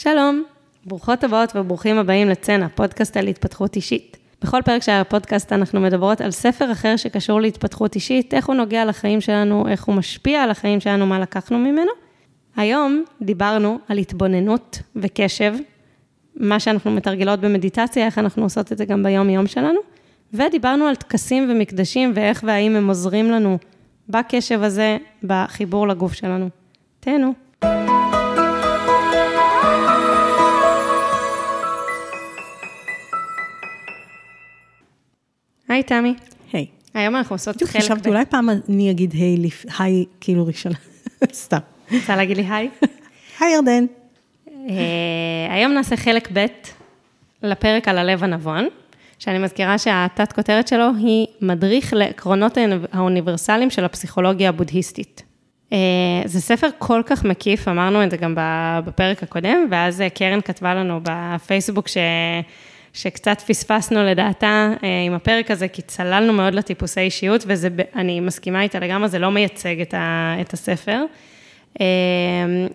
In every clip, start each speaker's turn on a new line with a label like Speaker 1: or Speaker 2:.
Speaker 1: שלום, ברוכות הבאות וברוכים הבאים לצנע, פודקאסט על התפתחות אישית. בכל פרק של הפודקאסט אנחנו מדברות על ספר אחר שקשור להתפתחות אישית, איך הוא נוגע לחיים שלנו, איך הוא משפיע על החיים שלנו, מה לקחנו ממנו. היום דיברנו על התבוננות וקשב, מה שאנחנו מתרגלות במדיטציה, איך אנחנו עושות את זה גם ביום-יום שלנו, ודיברנו על טקסים ומקדשים ואיך והאם הם עוזרים לנו בקשב הזה, בחיבור לגוף שלנו. תהנו. היי, תמי.
Speaker 2: היי.
Speaker 1: היום אנחנו עושות חלק...
Speaker 2: חשבתי, אולי פעם אני אגיד היי, היי, כאילו ראשונה. סתם.
Speaker 1: רוצה להגיד לי היי?
Speaker 2: היי ירדן.
Speaker 1: אה, היום נעשה חלק ב' לפרק על הלב הנבון, שאני מזכירה שהתת כותרת שלו היא מדריך לעקרונות האוניב- האוניברסליים של הפסיכולוגיה הבודהיסטית. אה, זה ספר כל כך מקיף, אמרנו את זה גם בפרק הקודם, ואז אה, קרן כתבה לנו בפייסבוק ש... שקצת פספסנו לדעתה אה, עם הפרק הזה, כי צללנו מאוד לטיפוסי אישיות, ואני מסכימה איתה לגמרי, זה לא מייצג את, ה, את הספר. אה,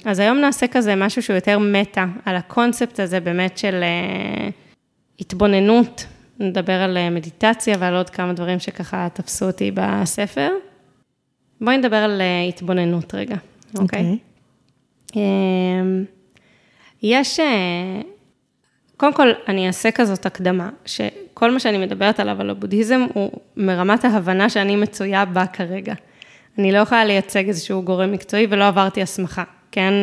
Speaker 1: אז היום נעשה כזה משהו שהוא יותר מטה, על הקונספט הזה באמת של אה, התבוננות, נדבר על מדיטציה ועל עוד כמה דברים שככה תפסו אותי בספר. בואי נדבר על התבוננות רגע, אוקיי?
Speaker 2: אוקיי.
Speaker 1: אמ, יש, קודם כל, אני אעשה כזאת הקדמה, שכל מה שאני מדברת עליו, על הבודהיזם, הוא מרמת ההבנה שאני מצויה בה כרגע. אני לא יכולה לייצג איזשהו גורם מקצועי ולא עברתי הסמכה. כן,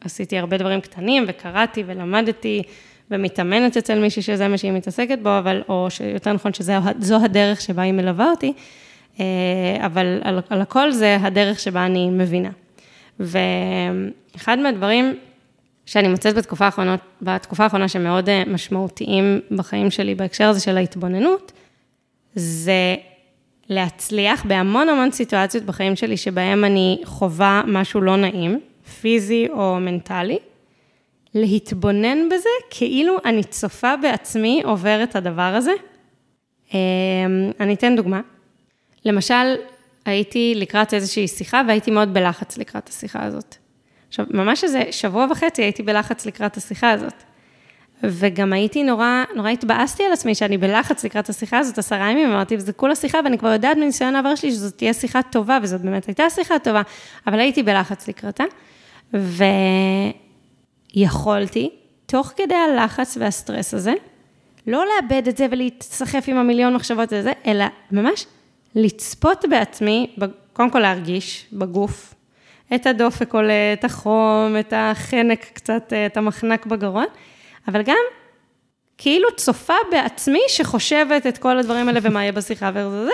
Speaker 1: עשיתי הרבה דברים קטנים וקראתי ולמדתי ומתאמנת אצל מישהי שזה מה שהיא מתעסקת בו, אבל, או שיותר נכון שזו הדרך שבה היא מלווה אותי, אה, אבל על, על הכל זה הדרך שבה אני מבינה. ואחד מהדברים שאני מוצאת בתקופה האחרונה, בתקופה האחרונה שמאוד אה, משמעותיים בחיים שלי בהקשר הזה של ההתבוננות, זה להצליח בהמון המון סיטואציות בחיים שלי שבהם אני חווה משהו לא נעים, פיזי או מנטלי, להתבונן בזה כאילו אני צופה בעצמי עובר את הדבר הזה. אה, אני אתן דוגמה. למשל, הייתי לקראת איזושהי שיחה והייתי מאוד בלחץ לקראת השיחה הזאת. עכשיו, ממש איזה שבוע וחצי הייתי בלחץ לקראת השיחה הזאת. וגם הייתי נורא, נורא התבאסתי על עצמי שאני בלחץ לקראת השיחה הזאת עשרה ימים, אמרתי, וזה כולה שיחה, ואני כבר יודעת מניסיון העבר שלי שזאת תהיה שיחה טובה, וזאת באמת הייתה שיחה טובה, אבל הייתי בלחץ לקראתה, ויכולתי, תוך כדי הלחץ והסטרס הזה, לא לאבד את זה ולהתסחף עם המיליון מחשבות וזה, אלא ממש לצפות בעצמי, קודם כל להרגיש בגוף, את הדופק עולה, את החום, את החנק קצת, את המחנק בגרון, אבל גם כאילו צופה בעצמי שחושבת את כל הדברים האלה ומה יהיה בשיחה וזה,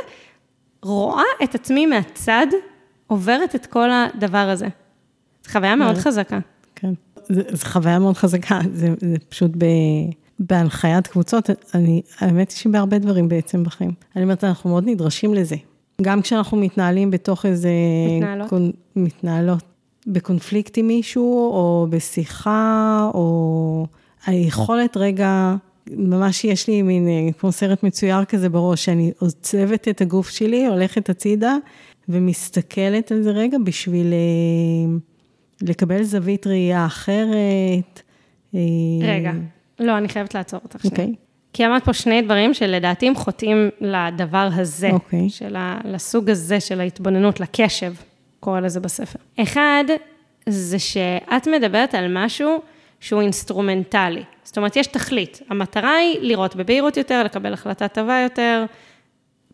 Speaker 1: רואה את עצמי מהצד, עוברת את כל הדבר הזה. זו חוויה מאוד חזקה.
Speaker 2: כן, זו חוויה מאוד חזקה, זה, זה פשוט ב, בהנחיית קבוצות, אני, האמת היא שבהרבה דברים בעצם בחיים. אני אומרת, אנחנו מאוד נדרשים לזה. גם כשאנחנו מתנהלים בתוך איזה...
Speaker 1: מתנהלות.
Speaker 2: קונ... מתנהלות. בקונפליקט עם מישהו, או בשיחה, או היכולת רגע, ממש יש לי מין, אה, כמו סרט מצויר כזה בראש, שאני עוצבת את הגוף שלי, הולכת הצידה, ומסתכלת על זה רגע בשביל אה, לקבל זווית ראייה אחרת. אה,
Speaker 1: רגע, לא, אני חייבת לעצור אותך שנייה.
Speaker 2: אוקיי.
Speaker 1: כי אמרת פה שני דברים שלדעתי הם חוטאים לדבר הזה,
Speaker 2: אוקיי.
Speaker 1: של ה, לסוג הזה של ההתבוננות, לקשב, קורא לזה בספר. אחד, זה שאת מדברת על משהו שהוא אינסטרומנטלי. זאת אומרת, יש תכלית. המטרה היא לראות בבהירות יותר, לקבל החלטה טובה יותר.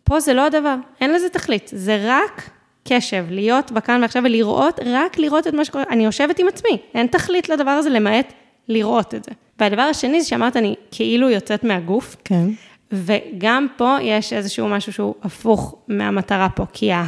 Speaker 1: פה זה לא הדבר, אין לזה תכלית, זה רק קשב, להיות בכאן ועכשיו ולראות, רק לראות את מה שקורה. אני יושבת עם עצמי, אין תכלית לדבר הזה למעט לראות את זה. והדבר השני זה שאמרת, אני כאילו יוצאת מהגוף,
Speaker 2: כן.
Speaker 1: וגם פה יש איזשהו משהו שהוא הפוך מהמטרה פה, כי ה-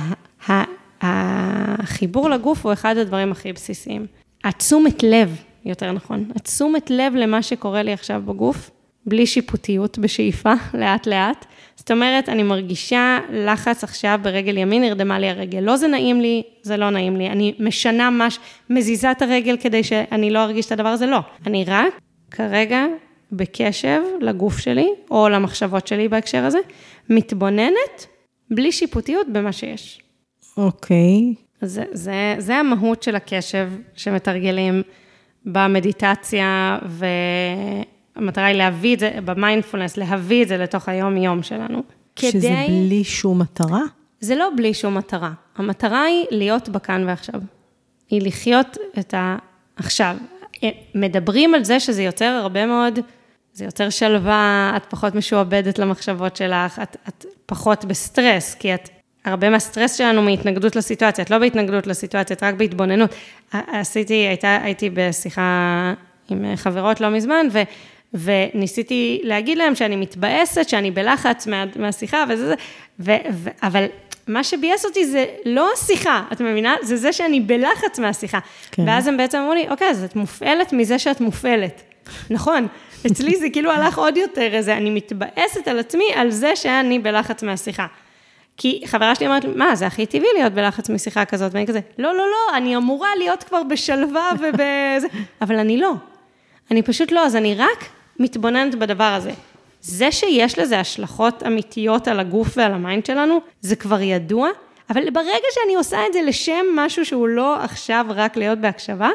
Speaker 1: ה- החיבור לגוף הוא אחד הדברים הכי בסיסיים. התשומת לב, יותר נכון, התשומת לב למה שקורה לי עכשיו בגוף, בלי שיפוטיות בשאיפה, לאט-לאט. זאת אומרת, אני מרגישה לחץ עכשיו ברגל ימין, נרדמה לי הרגל. לא זה נעים לי, זה לא נעים לי. אני משנה מש, מזיזה את הרגל כדי שאני לא ארגיש את הדבר הזה, לא. אני רק כרגע בקשב לגוף שלי, או למחשבות שלי בהקשר הזה, מתבוננת בלי שיפוטיות במה שיש.
Speaker 2: אוקיי.
Speaker 1: זה, זה, זה המהות של הקשב שמתרגלים במדיטציה, והמטרה היא להביא את זה, במיינדפולנס, להביא את זה לתוך היום-יום שלנו.
Speaker 2: שזה כדי... בלי שום מטרה?
Speaker 1: זה לא בלי שום מטרה. המטרה היא להיות בכאן ועכשיו. היא לחיות את העכשיו. מדברים על זה שזה יוצר הרבה מאוד, זה יוצר שלווה, את פחות משועבדת למחשבות שלך, את, את פחות בסטרס, כי את, הרבה מהסטרס שלנו מהתנגדות לסיטואציה, את לא בהתנגדות לסיטואציה, את רק בהתבוננות. עשיתי, הייתה, הייתי בשיחה עם חברות לא מזמן, ו... וניסיתי להגיד להם שאני מתבאסת, שאני בלחץ מה, מהשיחה וזה, ו, ו, אבל מה שביאס אותי זה לא השיחה, את מבינה? זה זה שאני בלחץ מהשיחה. כן. ואז הם בעצם אמרו לי, אוקיי, אז את מופעלת מזה שאת מופעלת. נכון, אצלי זה כאילו הלך עוד יותר איזה, אני מתבאסת על עצמי על זה שאני בלחץ מהשיחה. כי חברה שלי אומרת, מה, זה הכי טבעי להיות בלחץ משיחה כזאת, ואני כזה, לא, לא, לא, אני אמורה להיות כבר בשלווה ובזה, אבל אני לא. אני פשוט לא, אז אני רק מתבוננת בדבר הזה. זה שיש לזה השלכות אמיתיות על הגוף ועל ה mind שלנו, זה כבר ידוע, אבל ברגע שאני עושה את זה לשם משהו שהוא לא עכשיו רק להיות בהקשבה,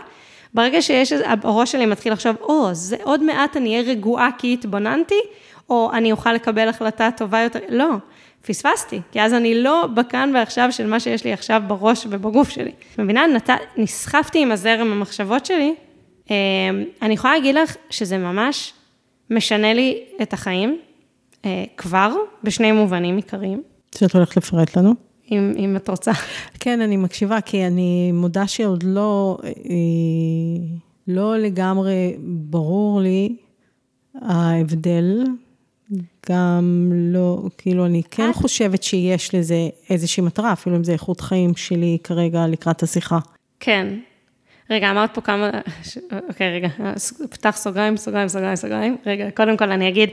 Speaker 1: ברגע שיש, הראש שלי מתחיל לחשוב, או, oh, זה עוד מעט אני אהיה רגועה כי התבוננתי, או אני אוכל לקבל החלטה טובה יותר, לא, פספסתי, כי אז אני לא בכאן ועכשיו של מה שיש לי עכשיו בראש ובגוף שלי. מבינה? נת... נסחפתי עם הזרם המחשבות שלי, אמ, אני יכולה להגיד לך שזה ממש משנה לי את החיים, אה, כבר, בשני מובנים עיקריים.
Speaker 2: שאת הולכת לפרט לנו?
Speaker 1: אם, אם את רוצה.
Speaker 2: כן, אני מקשיבה, כי אני מודה שעוד לא, אה, לא לגמרי ברור לי ההבדל. גם לא, כאילו, אני כן חושבת שיש לזה איזושהי מטרה, אפילו אם זה איכות חיים שלי כרגע לקראת השיחה.
Speaker 1: כן, רגע, אמרת פה כמה, אוקיי, רגע, פתח סוגריים, סוגריים, סוגריים, סוגריים. רגע, קודם כל אני אגיד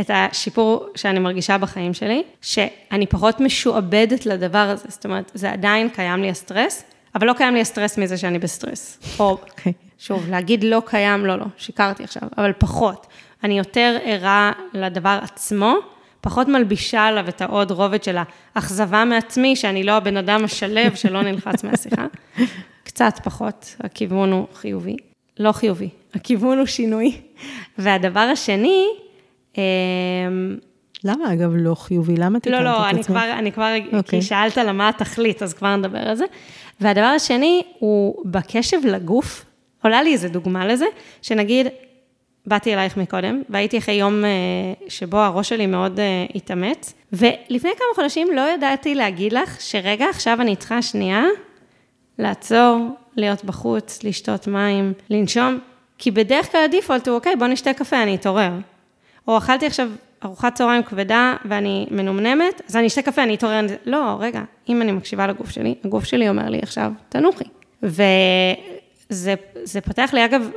Speaker 1: את השיפור שאני מרגישה בחיים שלי, שאני פחות משועבדת לדבר הזה, זאת אומרת, זה עדיין קיים לי הסטרס, אבל לא קיים לי הסטרס מזה שאני בסטרס. או, okay. אוקיי. שוב, להגיד לא קיים, לא, לא, שיקרתי עכשיו, אבל פחות. אני יותר ערה לדבר עצמו, פחות מלבישה עליו את העוד רובד של האכזבה מעצמי, שאני לא הבן אדם השלו שלא נלחץ מהשיחה. קצת פחות, הכיוון הוא חיובי. לא חיובי, הכיוון הוא שינוי. והדבר השני, אמ,
Speaker 2: למה אגב לא חיובי? למה תיקנת
Speaker 1: לא, לא, את עצמך? לא, לא, אני כבר, okay. כי אוקיי. שאלת למה התכלית, אז כבר נדבר על זה. והדבר השני הוא בקשב לגוף, עולה לי איזה דוגמה לזה, שנגיד, באתי אלייך מקודם, והייתי אחרי יום אה, שבו הראש שלי מאוד אה, התאמץ, ולפני כמה חודשים לא ידעתי להגיד לך שרגע, עכשיו אני צריכה שנייה לעצור, להיות בחוץ, לשתות מים, לנשום, כי בדרך כלל הדיפולט הוא, אוקיי, בוא נשתה קפה, אני אתעורר. או אכלתי עכשיו ארוחת צהריים כבדה ואני מנומנמת, אז אני אשתה קפה, אני אתעורר. לא, רגע, אם אני מקשיבה לגוף שלי, הגוף שלי אומר לי עכשיו, תנוחי. וזה זה פתח לי, אגב,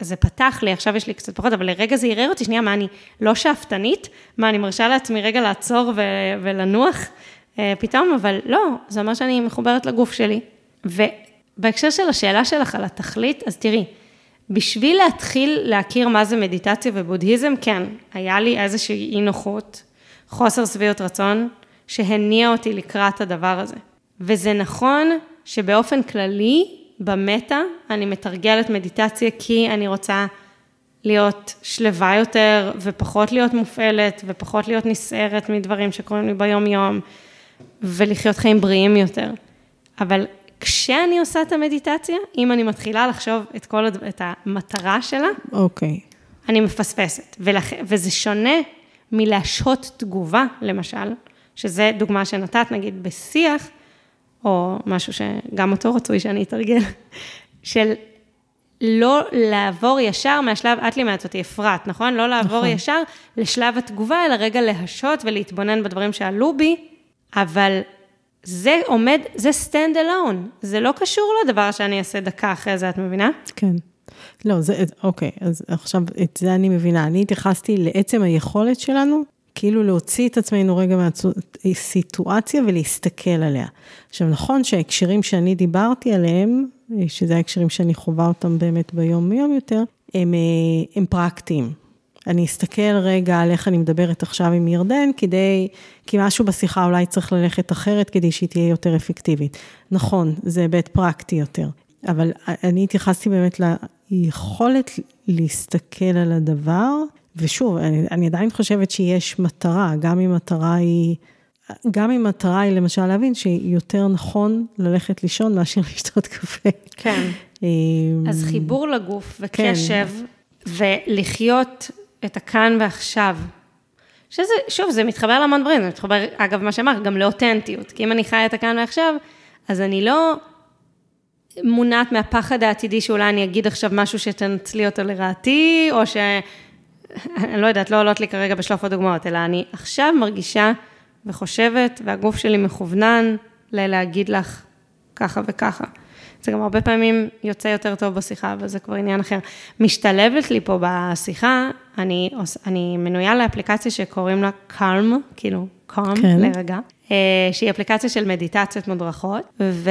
Speaker 1: זה פתח לי, עכשיו יש לי קצת פחות, אבל לרגע זה ערער אותי, שנייה, מה, אני לא שאפתנית? מה, אני מרשה לעצמי רגע לעצור ו- ולנוח? אה, פתאום, אבל לא, זה אומר שאני מחוברת לגוף שלי. ובהקשר של השאלה שלך על התכלית, אז תראי, בשביל להתחיל להכיר מה זה מדיטציה ובודהיזם, כן, היה לי איזושהי אי נוחות, חוסר שביעות רצון, שהניע אותי לקראת הדבר הזה. וזה נכון שבאופן כללי, במטה, אני מתרגלת מדיטציה כי אני רוצה להיות שלווה יותר, ופחות להיות מופעלת, ופחות להיות נסערת מדברים שקורים לי ביום-יום, ולחיות חיים בריאים יותר. אבל כשאני עושה את המדיטציה, אם אני מתחילה לחשוב את כל, הד... את המטרה שלה,
Speaker 2: אוקיי. Okay.
Speaker 1: אני מפספסת. ולכ... וזה שונה מלהשהות תגובה, למשל, שזה דוגמה שנתת, נגיד, בשיח, או משהו שגם אותו רצוי שאני אתרגל, של לא לעבור ישר מהשלב, את לימדת אותי, אפרת, נכון? לא לעבור נכון. ישר לשלב התגובה, אלא רגע להשהות ולהתבונן בדברים שעלו בי, אבל זה עומד, זה stand alone, זה לא קשור לדבר שאני אעשה דקה אחרי זה, את מבינה?
Speaker 2: כן. לא, זה, אוקיי, אז עכשיו את זה אני מבינה. אני התייחסתי לעצם היכולת שלנו, כאילו להוציא את עצמנו רגע מהסיטואציה ולהסתכל עליה. עכשיו, נכון שההקשרים שאני דיברתי עליהם, שזה ההקשרים שאני חווה אותם באמת ביום-יום יותר, הם, אה, הם פרקטיים. אני אסתכל רגע על איך אני מדברת עכשיו עם ירדן, כדי, כי משהו בשיחה אולי צריך ללכת אחרת כדי שהיא תהיה יותר אפקטיבית. נכון, זה היבט פרקטי יותר, אבל אני התייחסתי באמת היכולת להסתכל על הדבר, ושוב, אני, אני עדיין חושבת שיש מטרה, גם אם מטרה היא, גם אם מטרה היא למשל להבין שיותר נכון ללכת לישון מאשר לשתות קפה.
Speaker 1: כן. אז חיבור לגוף וקשב, כן. ולחיות את הכאן ועכשיו. שזה, שוב, זה מתחבר להמון דברים, זה מתחבר, אגב, מה שאמרת, גם לאותנטיות. כי אם אני חיה את הכאן ועכשיו, אז אני לא מונעת מהפחד העתידי שאולי אני אגיד עכשיו משהו שתנצלי אותו לרעתי, או ש... אני לא יודעת, לא עולות לי כרגע בשלוף הדוגמאות, אלא אני עכשיו מרגישה וחושבת, והגוף שלי מכוונן ללהגיד לך ככה וככה. זה גם הרבה פעמים יוצא יותר טוב בשיחה, אבל זה כבר עניין אחר. משתלבת לי פה בשיחה, אני, אני מנויה לאפליקציה שקוראים לה קלם, כאילו קלם, כן. להירגע, אה, שהיא אפליקציה של מדיטציות מודרכות, ו...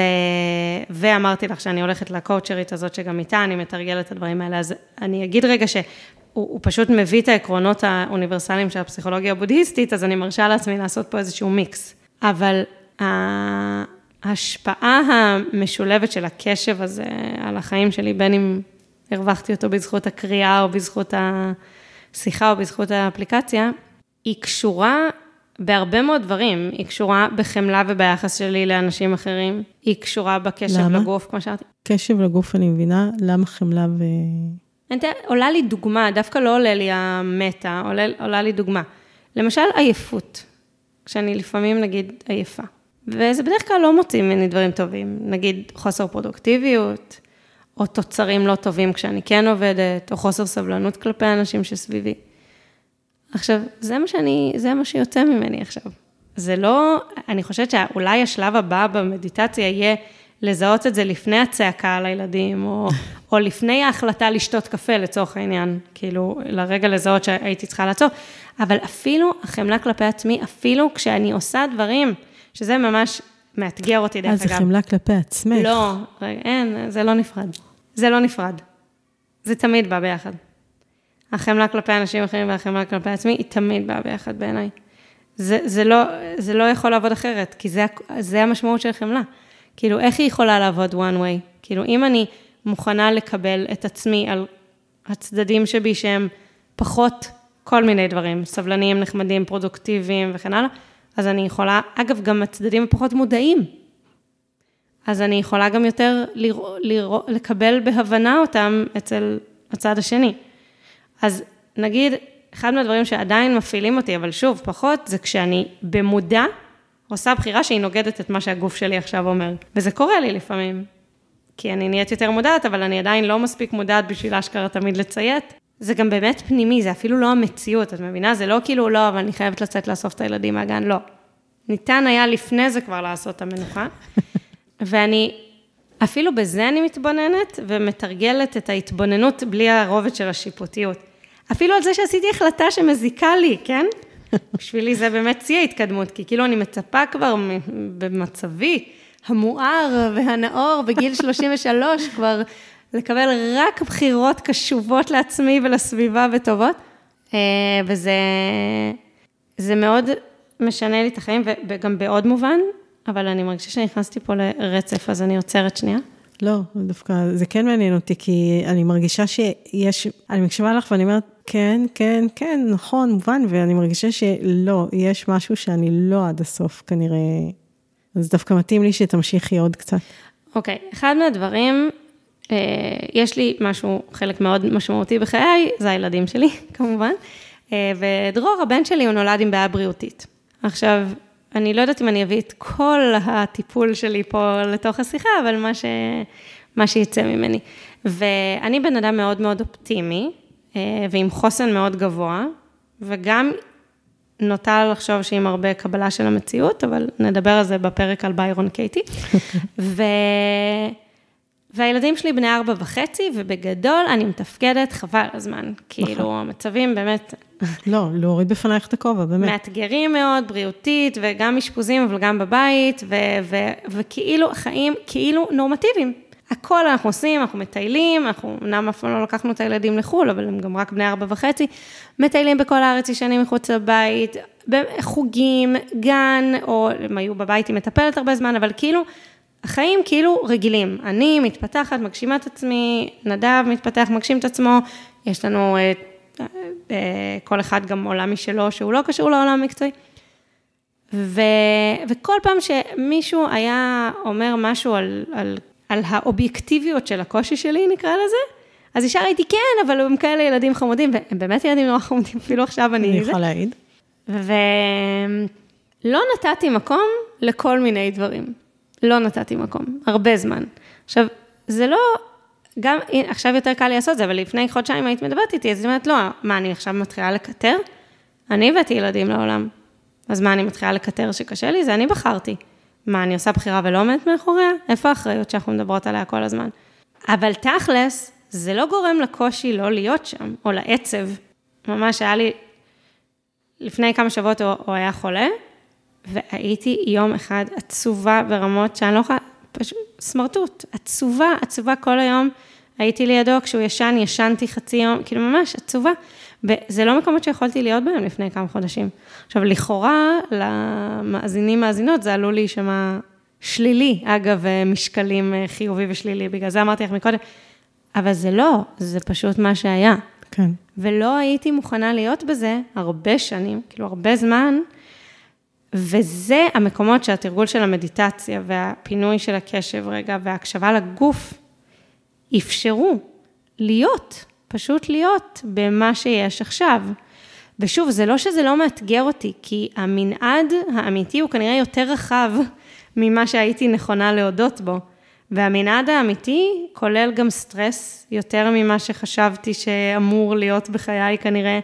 Speaker 1: ואמרתי לך שאני הולכת לקואוצ'רית הזאת, שגם איתה אני מתרגלת את הדברים האלה, אז אני אגיד רגע ש... הוא, פשוט מביא את העקרונות האוניברסליים של הפסיכולוגיה הבודהיסטית, אז אני מרשה לעצמי לעשות פה איזשהו מיקס. אבל ההשפעה המשולבת של הקשב הזה על החיים שלי, בין אם הרווחתי אותו בזכות הקריאה או בזכות השיחה או בזכות האפליקציה, היא קשורה בהרבה מאוד דברים. היא קשורה בחמלה וביחס שלי לאנשים אחרים. היא קשורה בקשב למה? לגוף, כמו שאמרתי.
Speaker 2: קשב לגוף, אני מבינה, למה חמלה ו...
Speaker 1: עולה לי דוגמה, דווקא לא עולה לי המטה, עולה, עולה לי דוגמה. למשל, עייפות. כשאני לפעמים, נגיד, עייפה. וזה בדרך כלל לא מוציא ממני דברים טובים, נגיד חוסר פרודוקטיביות, או תוצרים לא טובים כשאני כן עובדת, או חוסר סבלנות כלפי האנשים שסביבי. עכשיו, זה מה שאני, זה מה שיוצא ממני עכשיו. זה לא, אני חושבת שאולי השלב הבא במדיטציה יהיה לזהות את זה לפני הצעקה על הילדים, או, או לפני ההחלטה לשתות קפה לצורך העניין, כאילו, לרגע לזהות שהייתי צריכה לעצור, אבל אפילו החמלה כלפי עצמי, אפילו כשאני עושה דברים, שזה ממש מאתגר אותי, דרך אגב.
Speaker 2: אז זה חמלה כלפי עצמך.
Speaker 1: לא, רגע, אין, זה לא נפרד. זה לא נפרד. זה תמיד בא ביחד. החמלה כלפי אנשים אחרים והחמלה כלפי עצמי, היא תמיד באה ביחד בעיניי. זה, זה, לא, זה לא יכול לעבוד אחרת, כי זה, זה המשמעות של חמלה. כאילו, איך היא יכולה לעבוד one way? כאילו, אם אני מוכנה לקבל את עצמי על הצדדים שבי שהם פחות כל מיני דברים, סבלניים, נחמדים, פרודוקטיביים וכן הלאה, אז אני יכולה, אגב, גם הצדדים הפחות מודעים. אז אני יכולה גם יותר לרא, לרא, לקבל בהבנה אותם אצל הצד השני. אז נגיד, אחד מהדברים שעדיין מפעילים אותי, אבל שוב, פחות, זה כשאני במודע עושה בחירה שהיא נוגדת את מה שהגוף שלי עכשיו אומר. וזה קורה לי לפעמים. כי אני נהיית יותר מודעת, אבל אני עדיין לא מספיק מודעת בשביל אשכרה תמיד לציית. זה גם באמת פנימי, זה אפילו לא המציאות, את מבינה? זה לא כאילו, לא, אבל אני חייבת לצאת לאסוף את הילדים מהגן, לא. ניתן היה לפני זה כבר לעשות את המנוחה. ואני, אפילו בזה אני מתבוננת ומתרגלת את ההתבוננות בלי הרובד של השיפוטיות. אפילו על זה שעשיתי החלטה שמזיקה לי, כן? בשבילי זה באמת שיא ההתקדמות, כי כאילו אני מצפה כבר במצבי המואר והנאור בגיל 33 כבר לקבל רק בחירות קשובות לעצמי ולסביבה וטובות. אה, וזה זה מאוד משנה לי את החיים, וגם בעוד מובן, אבל אני מרגישה שנכנסתי פה לרצף, אז אני עוצרת שנייה.
Speaker 2: לא, דווקא זה כן מעניין אותי, כי אני מרגישה שיש, אני מקשיבה לך ואני אומרת, כן, כן, כן, נכון, מובן, ואני מרגישה שלא, יש משהו שאני לא עד הסוף כנראה, אז דווקא מתאים לי שתמשיכי עוד קצת.
Speaker 1: אוקיי, okay, אחד מהדברים, יש לי משהו, חלק מאוד משמעותי בחיי, זה הילדים שלי, כמובן, אה, ודרור, הבן שלי, הוא נולד עם בעיה בריאותית. עכשיו, אני לא יודעת אם אני אביא את כל הטיפול שלי פה לתוך השיחה, אבל מה, ש... מה שיצא ממני. ואני בן אדם מאוד מאוד אופטימי, אה, ועם חוסן מאוד גבוה, וגם נוטה לחשוב שעם הרבה קבלה של המציאות, אבל נדבר על זה בפרק על ביירון קייטי. ו... והילדים שלי בני ארבע וחצי, ובגדול אני מתפקדת חבל הזמן. כאילו, נכון. המצבים באמת...
Speaker 2: לא, להוריד בפנייך את הכובע, באמת.
Speaker 1: מאתגרים מאוד, בריאותית, וגם אשפוזים, אבל גם בבית, ו- ו- וכאילו החיים, כאילו נורמטיביים. הכל אנחנו עושים, אנחנו מטיילים, אנחנו אמנם אף פעם לא לקחנו את הילדים לחו"ל, אבל הם גם רק בני ארבע וחצי, מטיילים בכל הארץ, ישנים מחוץ לבית, חוגים, גן, או הם היו בבית עם מטפלת הרבה זמן, אבל כאילו, החיים כאילו רגילים. אני מתפתחת, מגשימה את עצמי, נדב מתפתח, מגשים את עצמו, יש לנו אה, אה, כל אחד גם עולם משלו שהוא לא קשור לעולם המקצועי. ו, וכל פעם שמישהו היה אומר משהו על, על, על האובייקטיביות של הקושי שלי, נקרא לזה, אז ישר הייתי, כן, אבל הם כאלה ילדים חמודים, והם באמת ילדים נורא חמודים, אפילו עכשיו אני...
Speaker 2: אני יכולה להעיד.
Speaker 1: ולא נתתי מקום לכל מיני דברים. לא נתתי מקום, הרבה זמן. עכשיו, זה לא, גם, עכשיו יותר קל לי לעשות זה, אבל לפני חודשיים היית מדברת איתי, אז היא אומרת, לא, מה, אני עכשיו מתחילה לקטר? אני הבאתי ילדים לעולם. אז מה, אני מתחילה לקטר שקשה לי? זה אני בחרתי. מה, אני עושה בחירה ולא עומדת מאחוריה? איפה האחריות שאנחנו מדברות עליה כל הזמן? אבל תכלס, זה לא גורם לקושי לא להיות שם, או לעצב. ממש היה לי, לפני כמה שבועות הוא, הוא היה חולה, והייתי יום אחד עצובה ברמות שאני לא יכולה, פשוט סמרטוט, עצובה, עצובה כל היום. הייתי לידו, כשהוא ישן, ישנתי חצי יום, כאילו ממש עצובה. וזה לא מקומות שיכולתי להיות בהם לפני כמה חודשים. עכשיו, לכאורה, למאזינים, מאזינות, זה עלול להישמע שלילי, אגב, משקלים אה, חיובי ושלילי, בגלל זה אמרתי לך מקודם, אבל זה לא, זה פשוט מה שהיה.
Speaker 2: כן.
Speaker 1: ולא הייתי מוכנה להיות בזה הרבה שנים, כאילו הרבה זמן, וזה המקומות שהתרגול של המדיטציה והפינוי של הקשב רגע וההקשבה לגוף אפשרו להיות, פשוט להיות במה שיש עכשיו. ושוב, זה לא שזה לא מאתגר אותי, כי המנעד האמיתי הוא כנראה יותר רחב ממה שהייתי נכונה להודות בו. והמנעד האמיתי כולל גם סטרס יותר ממה שחשבתי שאמור להיות בחיי כנראה,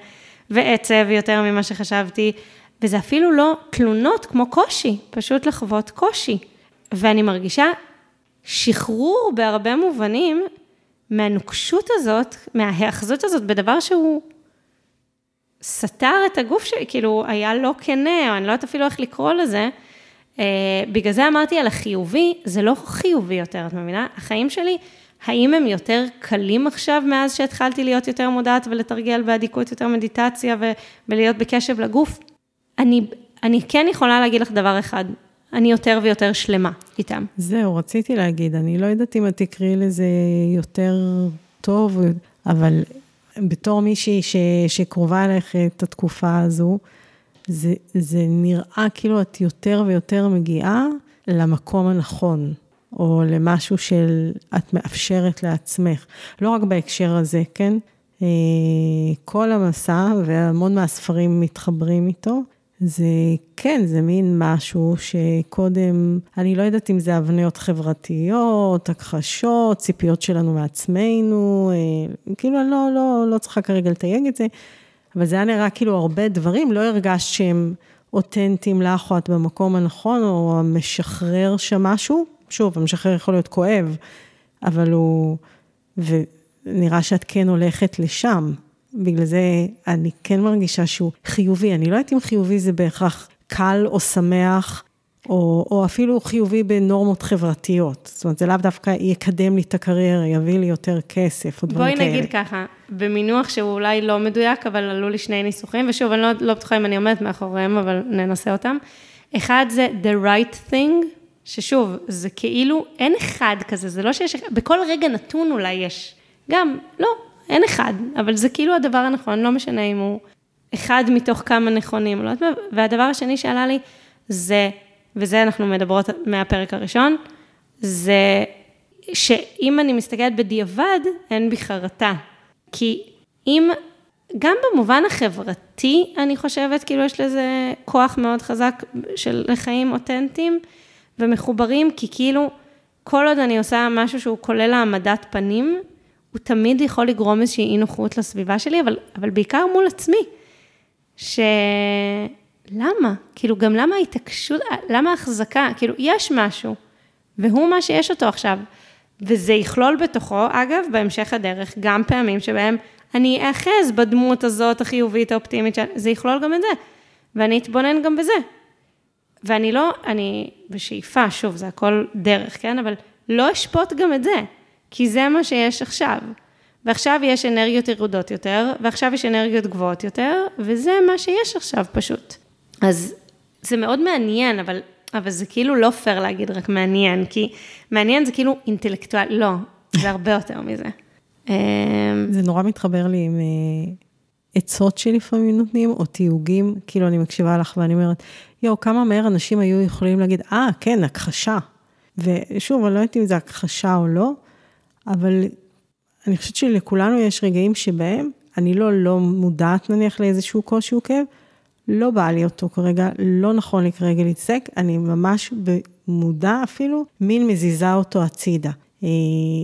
Speaker 1: ועצב יותר ממה שחשבתי, וזה אפילו לא תלונות כמו קושי, פשוט לחוות קושי. ואני מרגישה שחרור בהרבה מובנים מהנוקשות הזאת, מההאחזות הזאת בדבר שהוא סתר את הגוף שלי, כאילו היה לא כנה, או אני לא יודעת אפילו איך לקרוא לזה. Uh, בגלל זה אמרתי על החיובי, זה לא חיובי יותר, את מבינה? החיים שלי, האם הם יותר קלים עכשיו מאז שהתחלתי להיות יותר מודעת ולתרגל באדיקות יותר מדיטציה ולהיות בקשב לגוף? אני, אני כן יכולה להגיד לך דבר אחד, אני יותר ויותר שלמה איתם.
Speaker 2: זהו, רציתי להגיד, אני לא יודעת אם את תקראי לזה יותר טוב, אבל בתור מישהי ש, שקרובה אליך את התקופה הזו, זה, זה נראה כאילו את יותר ויותר מגיעה למקום הנכון, או למשהו של את מאפשרת לעצמך. לא רק בהקשר הזה, כן? אה, כל המסע, והמון מהספרים מתחברים איתו, זה כן, זה מין משהו שקודם, אני לא יודעת אם זה אבניות חברתיות, הכחשות, ציפיות שלנו מעצמנו, אה, כאילו אני לא, לא, לא צריכה כרגע לתייג את זה, אבל זה היה נראה כאילו הרבה דברים, לא הרגשת שהם אותנטיים לך או את במקום הנכון, או המשחרר שם משהו. שוב, המשחרר יכול להיות כואב, אבל הוא, ונראה שאת כן הולכת לשם. בגלל זה אני כן מרגישה שהוא חיובי. אני לא יודעת אם חיובי זה בהכרח קל או שמח, או, או אפילו חיובי בנורמות חברתיות. זאת אומרת, זה לאו דווקא יקדם לי את הקריירה, יביא לי יותר כסף, או דברים
Speaker 1: כאלה.
Speaker 2: בואי
Speaker 1: נגיד ככה, במינוח שהוא אולי לא מדויק, אבל עלו לי שני ניסוחים, ושוב, אני לא, לא בטוחה אם אני עומדת מאחוריהם, אבל ננסה אותם. אחד זה the right thing, ששוב, זה כאילו, אין אחד כזה, זה לא שיש, בכל רגע נתון אולי יש. גם, לא, אין אחד, אבל זה כאילו הדבר הנכון, לא משנה אם הוא אחד מתוך כמה נכונים, לא יודעת מה, והדבר השני שעלה לי זה, וזה אנחנו מדברות מהפרק הראשון, זה שאם אני מסתכלת בדיעבד, אין בי חרטה. כי אם, גם במובן החברתי, אני חושבת, כאילו יש לזה כוח מאוד חזק של לחיים אותנטיים ומחוברים, כי כאילו, כל עוד אני עושה משהו שהוא כולל העמדת פנים, הוא תמיד יכול לגרום איזושהי אי נוחות לסביבה שלי, אבל, אבל בעיקר מול עצמי. ש... למה? כאילו, גם למה ההתעקשות, למה ההחזקה? כאילו, יש משהו, והוא מה שיש אותו עכשיו. וזה יכלול בתוכו, אגב, בהמשך הדרך, גם פעמים שבהם אני אאחז בדמות הזאת החיובית, האופטימית, זה יכלול גם את זה. ואני אתבונן גם בזה. ואני לא, אני בשאיפה, שוב, זה הכל דרך, כן? אבל לא אשפוט גם את זה. כי זה מה שיש עכשיו. ועכשיו יש אנרגיות ירודות יותר, ועכשיו יש אנרגיות גבוהות יותר, וזה מה שיש עכשיו פשוט. אז זה מאוד מעניין, אבל אבל זה כאילו לא פייר להגיד רק מעניין, כי מעניין זה כאילו אינטלקטואל, לא, זה הרבה יותר מזה.
Speaker 2: זה נורא מתחבר לי עם אה, עצות שלפעמים נותנים, או תיוגים, כאילו אני מקשיבה לך ואני אומרת, יואו, כמה מהר אנשים היו יכולים להגיד, אה, ah, כן, הכחשה. ושוב, אני לא יודעת אם זה הכחשה או לא, אבל אני חושבת שלכולנו יש רגעים שבהם אני לא לא מודעת נניח לאיזשהו קושי או כאב, לא בא לי אותו כרגע, לא נכון לי כרגע להתעסק, אני ממש במודע אפילו, מין מזיזה אותו הצידה. אה,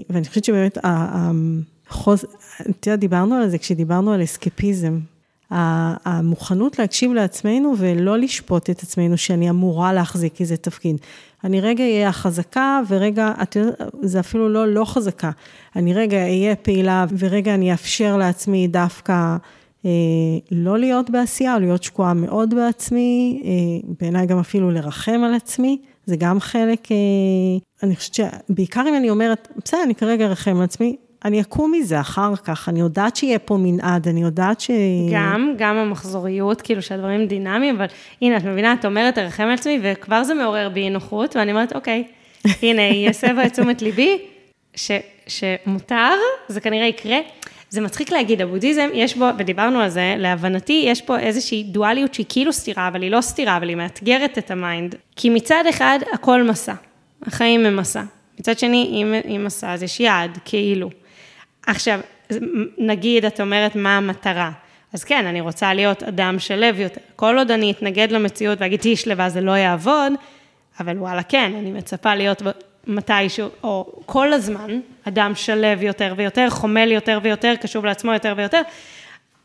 Speaker 2: ואני חושבת שבאמת החוז... את יודעת, דיברנו על זה כשדיברנו על אסקפיזם. המוכנות להקשיב לעצמנו ולא לשפוט את עצמנו שאני אמורה להחזיק איזה תפקיד. אני רגע אהיה החזקה ורגע, את יודעת, זה אפילו לא לא חזקה. אני רגע אהיה פעילה ורגע אני אאפשר לעצמי דווקא אה, לא להיות בעשייה, או להיות שקועה מאוד בעצמי, אה, בעיניי גם אפילו לרחם על עצמי, זה גם חלק, אה, אני חושבת שבעיקר אם אני אומרת, בסדר, אני כרגע ארחם על עצמי, אני אקום מזה אחר כך, אני יודעת שיהיה פה מנעד, אני יודעת ש...
Speaker 1: גם, גם המחזוריות, כאילו שהדברים דינמיים, אבל הנה, את מבינה, את אומרת, ארחם על עצמי, וכבר זה מעורר בי נוחות, ואני אומרת, אוקיי, הנה, יסבה את תשומת ליבי, ש, שמותר, זה כנראה יקרה. זה מצחיק להגיד, הבודהיזם, יש בו, ודיברנו על זה, להבנתי, יש פה איזושהי דואליות שהיא כאילו סתירה, אבל היא לא סתירה, אבל היא מאתגרת את ה mind. כי מצד אחד, הכל מסע. החיים הם מסע. מצד שני, אם, אם מסע, אז יש יעד, כאילו. עכשיו, נגיד, את אומרת, מה המטרה? אז כן, אני רוצה להיות אדם שלו יותר. כל עוד אני אתנגד למציאות ואגיד, תהיי שלווה, זה לא יעבוד, אבל וואלה, כן, אני מצפה להיות מתישהו, או כל הזמן, אדם שלב יותר ויותר, חומל יותר ויותר, קשוב לעצמו יותר ויותר,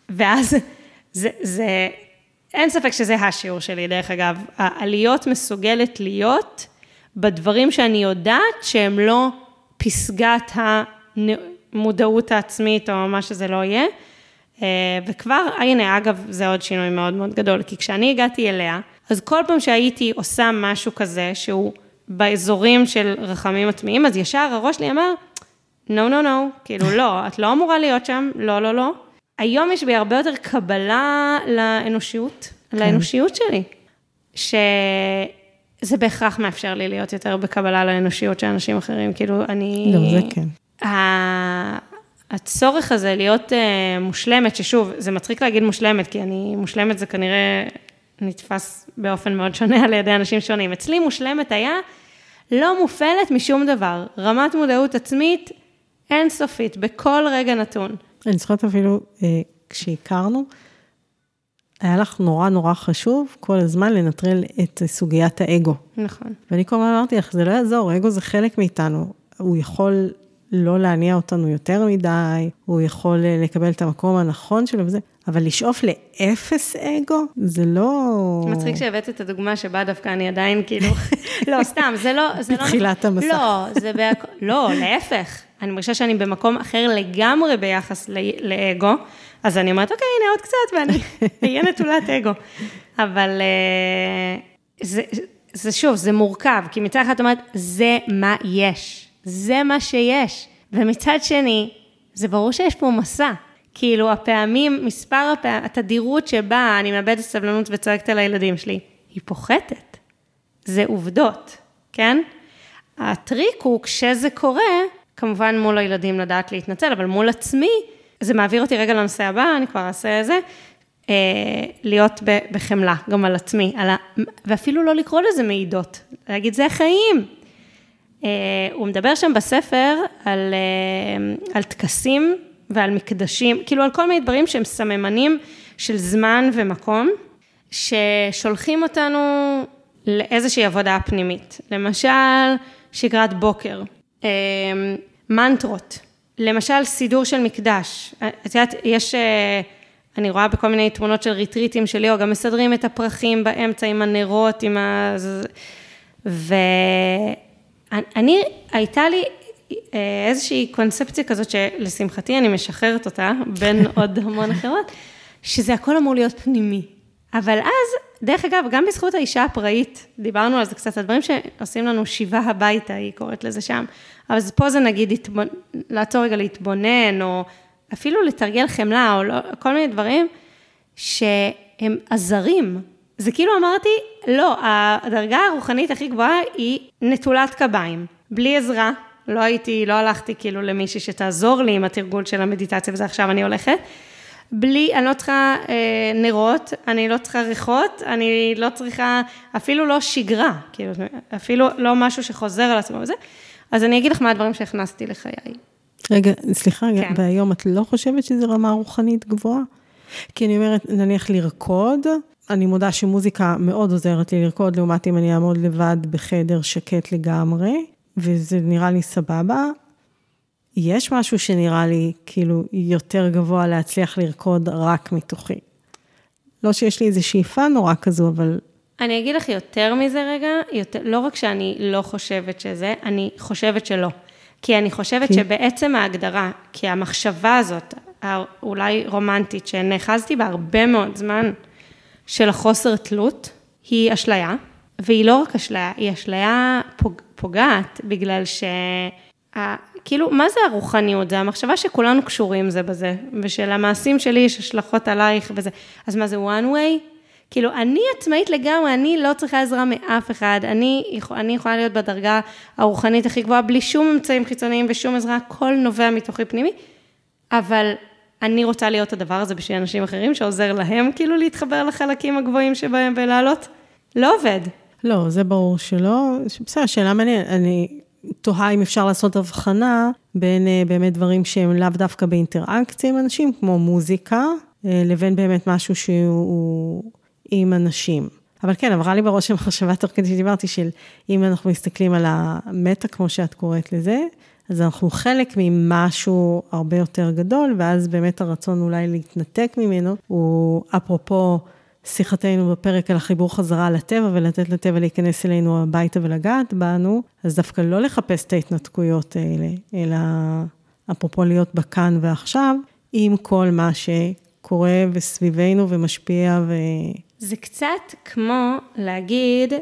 Speaker 1: ואז זה, זה, אין ספק שזה השיעור שלי, דרך אגב, העליות מסוגלת להיות בדברים שאני יודעת שהם לא פסגת המודעות העצמית, או מה שזה לא יהיה. אה, וכבר, הנה, אגב, זה עוד שינוי מאוד מאוד גדול, כי כשאני הגעתי אליה, אז כל פעם שהייתי עושה משהו כזה, שהוא באזורים של רחמים עצמיים, אז ישר הראש שלי אמר, no, no, no, כאילו, לא, את לא אמורה להיות שם, לא, לא, לא. היום יש בי הרבה יותר קבלה לאנושיות, כן. לאנושיות שלי, שזה בהכרח מאפשר לי להיות יותר בקבלה לאנושיות של אנשים אחרים, כאילו, אני...
Speaker 2: לא, זה כן.
Speaker 1: הצורך הזה להיות uh, מושלמת, ששוב, זה מצחיק להגיד מושלמת, כי אני, מושלמת זה כנראה נתפס באופן מאוד שונה על ידי אנשים שונים. אצלי מושלמת היה לא מופעלת משום דבר. רמת מודעות עצמית אינסופית, בכל רגע נתון.
Speaker 2: אני זוכרת אפילו, אה, כשהכרנו, היה לך נורא נורא חשוב כל הזמן לנטרל את סוגיית האגו.
Speaker 1: נכון.
Speaker 2: ואני כל הזמן אמרתי לך, זה לא יעזור, אגו זה חלק מאיתנו. הוא יכול לא להניע אותנו יותר מדי, הוא יכול אה, לקבל את המקום הנכון שלו וזה, אבל לשאוף לאפס אגו, זה לא...
Speaker 1: מצחיק שהבאת את הדוגמה שבה דווקא אני עדיין כאילו, לא, סתם, זה לא... זה
Speaker 2: לא- בתחילת לא... המסך.
Speaker 1: לא, זה בהכ... לא, להפך. אני מרגישה שאני במקום אחר לגמרי ביחס לאגו, אז אני אומרת, אוקיי, הנה עוד קצת, ואני אהיה נטולת אגו. אבל אה, זה, זה שוב, זה מורכב, כי מצד אחד את אומרת, זה מה יש. זה מה שיש. ומצד שני, זה ברור שיש פה מסע. כאילו, הפעמים, מספר הפעמים, התדירות שבה אני מאבדת סבלנות וצועקת על הילדים שלי, היא פוחתת. זה עובדות, כן? הטריק הוא, כשזה קורה, כמובן מול הילדים לדעת להתנצל, אבל מול עצמי, זה מעביר אותי רגע לנושא הבא, אני כבר אעשה את זה, אה, להיות בחמלה, גם על עצמי, על ה... ואפילו לא לקרוא לזה מעידות, להגיד, זה החיים, הוא מדבר שם בספר על, אה, על טקסים ועל מקדשים, כאילו על כל מיני דברים שהם סממנים של זמן ומקום, ששולחים אותנו לאיזושהי עבודה פנימית. למשל, שגרת בוקר, אה, מנטרות, למשל סידור של מקדש. את יודעת, יש, אני רואה בכל מיני תמונות של ריטריטים של גם מסדרים את הפרחים באמצע עם הנרות, עם ה... ו... אני, הייתה לי אה, איזושהי קונספציה כזאת שלשמחתי אני משחררת אותה, בין עוד המון אחרות, שזה הכל אמור להיות פנימי. אבל אז, דרך אגב, גם בזכות האישה הפראית, דיברנו על זה קצת, הדברים שעושים לנו שיבה הביתה, היא קוראת לזה שם. אבל פה זה נגיד התבונ... לעצור רגע להתבונן, או אפילו לתרגל חמלה, או לא, כל מיני דברים שהם עזרים. זה כאילו אמרתי, לא, הדרגה הרוחנית הכי גבוהה היא נטולת קביים, בלי עזרה. לא הייתי, לא הלכתי כאילו למישהי שתעזור לי עם התרגול של המדיטציה וזה עכשיו אני הולכת. בלי, אני לא צריכה אה, נרות, אני לא צריכה ריחות, אני לא צריכה, אפילו לא שגרה, כאילו, אפילו לא משהו שחוזר על עצמו וזה. אז אני אגיד לך מה הדברים שהכנסתי לחיי.
Speaker 2: רגע, סליחה, כן. והיום את לא חושבת שזו רמה רוחנית גבוהה? כי אני אומרת, נניח לרקוד, אני מודה שמוזיקה מאוד עוזרת לי לרקוד, לעומת אם אני אעמוד לבד בחדר שקט לגמרי, וזה נראה לי סבבה. יש משהו שנראה לי כאילו יותר גבוה להצליח לרקוד רק מתוכי. לא שיש לי איזו שאיפה נורא כזו, אבל...
Speaker 1: אני אגיד לך יותר מזה רגע, יותר, לא רק שאני לא חושבת שזה, אני חושבת שלא. כי אני חושבת כי... שבעצם ההגדרה, כי המחשבה הזאת, האולי רומנטית, שנאחזתי בה הרבה מאוד זמן, של החוסר תלות, היא אשליה, והיא לא רק אשליה, היא אשליה פוג, פוגעת, בגלל ש... כאילו, מה זה הרוחניות? זה המחשבה שכולנו קשורים זה בזה, ושלמעשים שלי יש השלכות עלייך וזה. אז מה זה one way? כאילו, אני עצמאית לגמרי, אני לא צריכה עזרה מאף אחד, אני, אני יכולה להיות בדרגה הרוחנית הכי גבוהה, בלי שום אמצעים חיצוניים ושום עזרה, הכל נובע מתוכי פנימי, אבל אני רוצה להיות הדבר הזה בשביל אנשים אחרים, שעוזר להם כאילו להתחבר לחלקים הגבוהים שבהם ולעלות. לא עובד.
Speaker 2: לא, זה ברור שלא. בסדר, שאלה מעניינת. אני תוהה אם אפשר לעשות הבחנה בין אה, באמת דברים שהם לאו דווקא באינטראקציה עם אנשים, כמו מוזיקה, אה, לבין באמת משהו שהוא עם אנשים. אבל כן, עברה לי בראש המחשבה תוך כדי שדיברתי של אם אנחנו מסתכלים על המטה, כמו שאת קוראת לזה, אז אנחנו חלק ממשהו הרבה יותר גדול, ואז באמת הרצון אולי להתנתק ממנו, הוא אפרופו שיחתנו בפרק על החיבור חזרה לטבע ולתת לטבע להיכנס אלינו הביתה ולגעת בנו, אז דווקא לא לחפש את ההתנתקויות האלה, אלא אפרופו להיות בכאן ועכשיו, עם כל מה שקורה וסביבנו ומשפיע ו...
Speaker 1: זה קצת כמו להגיד,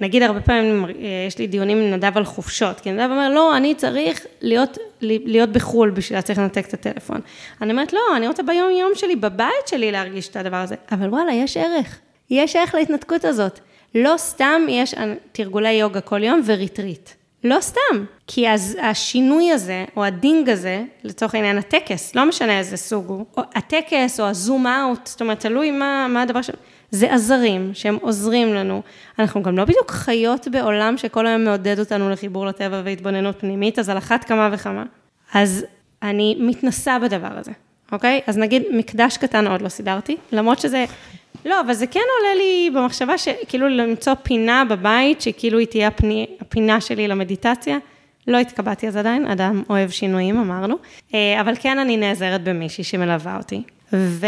Speaker 1: נגיד הרבה פעמים אה, יש לי דיונים עם נדב על חופשות, כי נדב אומר, לא, אני צריך להיות, להיות בחו"ל בשביל להצליח לנתק את הטלפון. אני אומרת, לא, אני רוצה ביום יום שלי, בבית שלי להרגיש את הדבר הזה. אבל וואלה, יש ערך. יש ערך להתנתקות הזאת. לא סתם יש תרגולי יוגה כל יום ו retreat. לא סתם, כי אז השינוי הזה, או ה ding הזה, לצורך העניין הטקס, לא משנה איזה סוג הוא, או הטקס או ה zoom out, זאת אומרת, תלוי מה, מה הדבר ש... זה עזרים שהם עוזרים לנו. אנחנו גם לא בדיוק חיות בעולם שכל היום מעודד אותנו לחיבור לטבע והתבוננות פנימית, אז על אחת כמה וכמה. אז אני מתנסה בדבר הזה, אוקיי? אז נגיד מקדש קטן עוד לא סידרתי, למרות שזה... לא, אבל זה כן עולה לי במחשבה שכאילו למצוא פינה בבית, שכאילו היא תהיה הפני, הפינה שלי למדיטציה. לא התקבעתי אז עדיין, אדם אוהב שינויים, אמרנו. אה, אבל כן אני נעזרת במישהי שמלווה אותי. ו...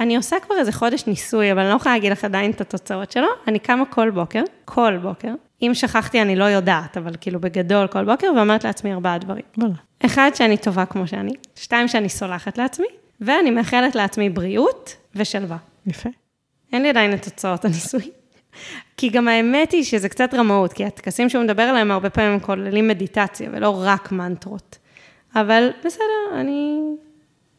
Speaker 1: אני עושה כבר איזה חודש ניסוי, אבל אני לא יכולה להגיד לך עדיין את התוצאות שלו. אני קמה כל בוקר, כל בוקר. אם שכחתי, אני לא יודעת, אבל כאילו בגדול כל בוקר, ואומרת לעצמי ארבעה דברים. בלה. אחד, שאני טובה כמו שאני. שתיים, שאני סולחת לעצמי. ואני מאחלת לעצמי בריאות ושלווה.
Speaker 2: יפה.
Speaker 1: אין לי עדיין את תוצאות הניסוי. כי גם האמת היא שזה קצת רמאות, כי הטקסים שהוא מדבר עליהם הרבה פעמים כוללים מדיטציה, ולא רק מנטרות. אבל בסדר, אני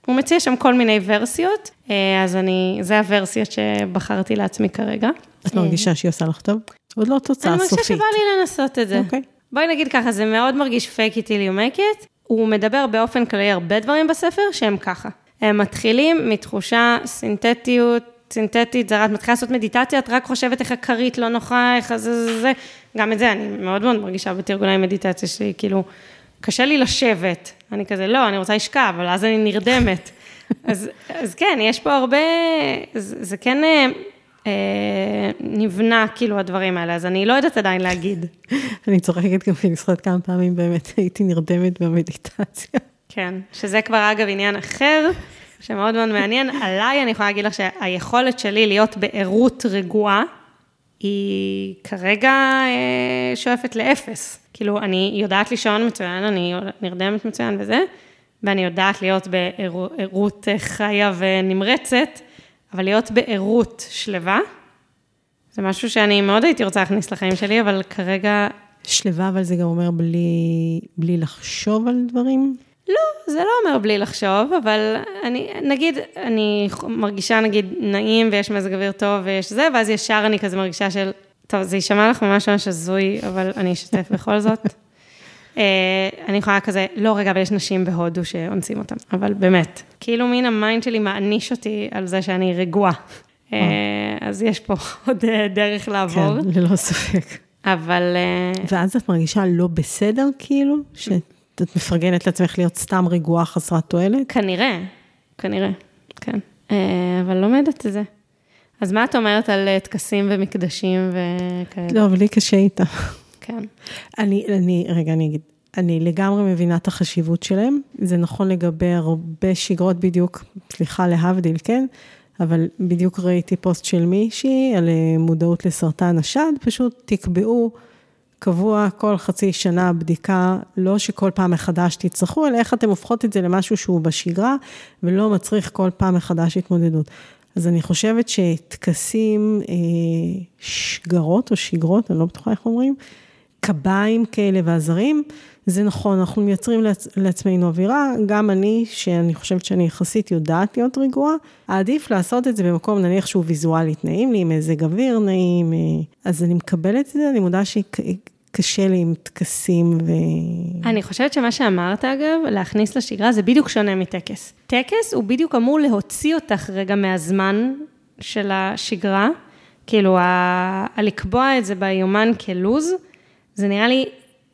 Speaker 1: הוא מציע שם כל מיני ורסיות, אה, אז אני, זה הוורסיות שבחרתי לעצמי כרגע.
Speaker 2: את מרגישה שהיא עושה לך טוב? עוד לא תוצאה סופית.
Speaker 1: אני מרגישה שבא לי לנסות את זה. אוקיי. בואי נגיד ככה, זה מאוד מרגיש fake it till you make it. הוא מדבר באופן כללי הרבה דברים בספר שהם ככה. הם מתחילים מתחושה סינתטיות, סינתטית, זה את מתחילה לעשות מדיטציה, את רק חושבת איך הכרית לא נוחה, איך זה, זה, זה. גם את זה אני מאוד מאוד מרגישה בתרגולי מדיטציה שלי, כאילו, קשה לי לשבת. אני כזה, לא, אני רוצה לשכב, אבל אז אני נרדמת. אז, אז כן, יש פה הרבה, זה, זה כן אה, אה, נבנה, כאילו, הדברים האלה, אז אני לא יודעת עדיין להגיד.
Speaker 2: אני צוחקת גם כי אני זוכרת כמה פעמים באמת הייתי נרדמת במדיטציה.
Speaker 1: כן, שזה כבר אגב עניין אחר, שמאוד מאוד מעניין. עליי אני יכולה להגיד לך שהיכולת שלי להיות בערות רגועה, היא כרגע אה, שואפת לאפס. כאילו, אני יודעת לישון מצוין, אני נרדמת מצוין וזה, ואני יודעת להיות בערות חיה ונמרצת, אבל להיות בערות שלווה, זה משהו שאני מאוד הייתי רוצה להכניס לחיים שלי, אבל כרגע...
Speaker 2: שלווה, אבל זה גם אומר בלי, בלי לחשוב על דברים?
Speaker 1: לא, זה לא אומר בלי לחשוב, אבל אני, נגיד, אני מרגישה נגיד נעים ויש מזג אוויר טוב ויש זה, ואז ישר אני כזה מרגישה של, טוב, זה יישמע לך ממש ממש הזוי, אבל אני אשתף בכל זאת. אה, אני יכולה כזה, לא, רגע, אבל יש נשים בהודו שאונסים אותם, אבל באמת, כאילו מין ה mind שלי מעניש אותי על זה שאני רגועה. אה, אז יש פה עוד אה, דרך לעבור.
Speaker 2: כן, ללא ספק.
Speaker 1: אבל...
Speaker 2: ואז את מרגישה לא בסדר, כאילו? שאת מפרגנת לעצמך להיות סתם רגועה חסרת תועלת?
Speaker 1: כנראה, כנראה, כן. אבל לומדת את זה. אז מה את אומרת על טקסים ומקדשים וכאלה?
Speaker 2: לא, אבל לי קשה איתה.
Speaker 1: כן.
Speaker 2: אני, אני, רגע, אני אגיד. אני לגמרי מבינה את החשיבות שלהם. זה נכון לגבי הרבה שגרות בדיוק, סליחה להבדיל, כן? אבל בדיוק ראיתי פוסט של מישהי על אה, מודעות לסרטן השד, פשוט תקבעו קבוע כל חצי שנה בדיקה, לא שכל פעם מחדש תצטרכו, אלא איך אתם הופכות את זה למשהו שהוא בשגרה, ולא מצריך כל פעם מחדש התמודדות. אז אני חושבת שטקסים, אה, שגרות או שגרות, אני לא בטוחה איך אומרים, קביים כאלה ועזרים, זה נכון, אנחנו מייצרים לעצ... לעצמנו אווירה, גם אני, שאני חושבת שאני יחסית יודעת להיות רגועה, עדיף לעשות את זה במקום נניח שהוא ויזואלית נעים לי, עם איזה גביר נעים, אה, אז אני מקבלת את זה, אני מודה שקשה לי עם טקסים ו...
Speaker 1: אני חושבת שמה שאמרת אגב, להכניס לשגרה זה בדיוק שונה מטקס. טקס הוא בדיוק אמור להוציא אותך רגע מהזמן של השגרה, כאילו, ה... לקבוע את זה ביומן כלוז. זה נראה לי,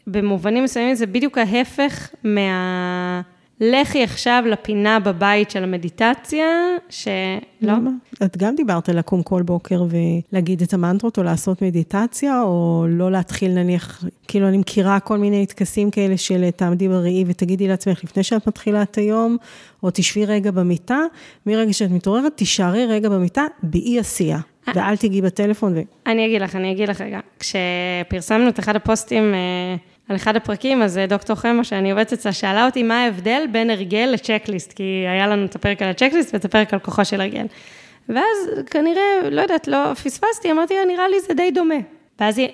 Speaker 1: במובנים מסוימים זה בדיוק ההפך מה... לכי עכשיו לפינה בבית של המדיטציה, שלא.
Speaker 2: למה? את גם דיברת על לקום כל בוקר ולהגיד את המנטרות, או לעשות מדיטציה, או לא להתחיל נניח, כאילו אני מכירה כל מיני טקסים כאלה של תעמדי בראי ותגידי לעצמך לפני שאת מתחילה את היום, או תשבי רגע במיטה, מרגע שאת מתעוררת, תישארי רגע במיטה באי עשייה. ואל תיגעי בטלפון. ו...
Speaker 1: אני אגיד לך, אני אגיד לך רגע. כשפרסמנו את אחד הפוסטים אה, על אחד הפרקים, אז אה, דוקטור חמה, שאני עובדת אצלה, שאלה אותי מה ההבדל בין הרגל לצ'קליסט, כי היה לנו את הפרק על הצ'קליסט ואת הפרק על כוחו של הרגל. ואז כנראה, לא יודעת, לא פספסתי, אמרתי, נראה לי זה די דומה. ואז היא,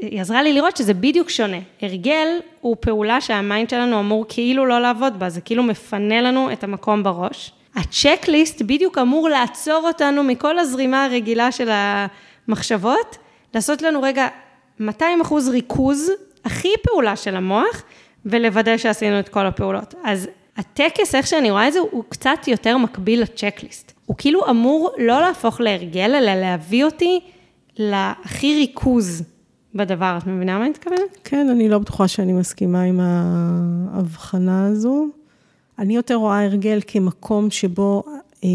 Speaker 1: היא עזרה לי לראות שזה בדיוק שונה. הרגל הוא פעולה שה mind שלנו אמור כאילו לא לעבוד בה, זה כאילו מפנה לנו את המקום בראש. ה checklist בדיוק אמור לעצור אותנו מכל הזרימה הרגילה של המחשבות, לעשות לנו רגע 200 אחוז ריכוז, הכי פעולה של המוח, ולוודא שעשינו את כל הפעולות. אז הטקס, איך שאני רואה את זה, הוא קצת יותר מקביל ל checklist. הוא כאילו אמור לא להפוך להרגל, אלא להביא אותי להכי ריכוז בדבר. את מבינה מה אני מתכוונת?
Speaker 2: כן, אני לא בטוחה שאני מסכימה עם ההבחנה הזו. אני יותר רואה הרגל כמקום שבו אה,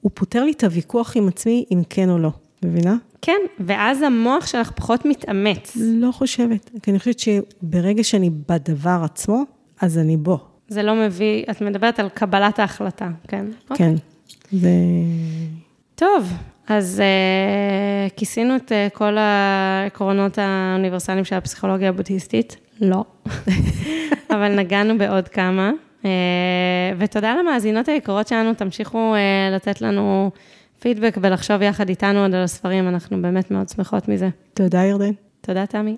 Speaker 2: הוא פותר לי את הוויכוח עם עצמי, אם כן או לא. מבינה?
Speaker 1: כן, ואז המוח שלך פחות מתאמץ.
Speaker 2: לא חושבת, כי אני חושבת שברגע שאני בדבר עצמו, אז אני בו.
Speaker 1: זה לא מביא, את מדברת על קבלת ההחלטה, כן?
Speaker 2: כן, זה...
Speaker 1: טוב, אז uh, כיסינו את uh, כל העקרונות האוניברסליים של הפסיכולוגיה הבודהיסטית? לא. אבל נגענו בעוד כמה. אה, ותודה למאזינות היקרות שלנו, תמשיכו אה, לתת לנו פידבק ולחשוב יחד איתנו עוד על הספרים, אנחנו באמת מאוד שמחות מזה.
Speaker 2: תודה, ירדן.
Speaker 1: תודה, תמי.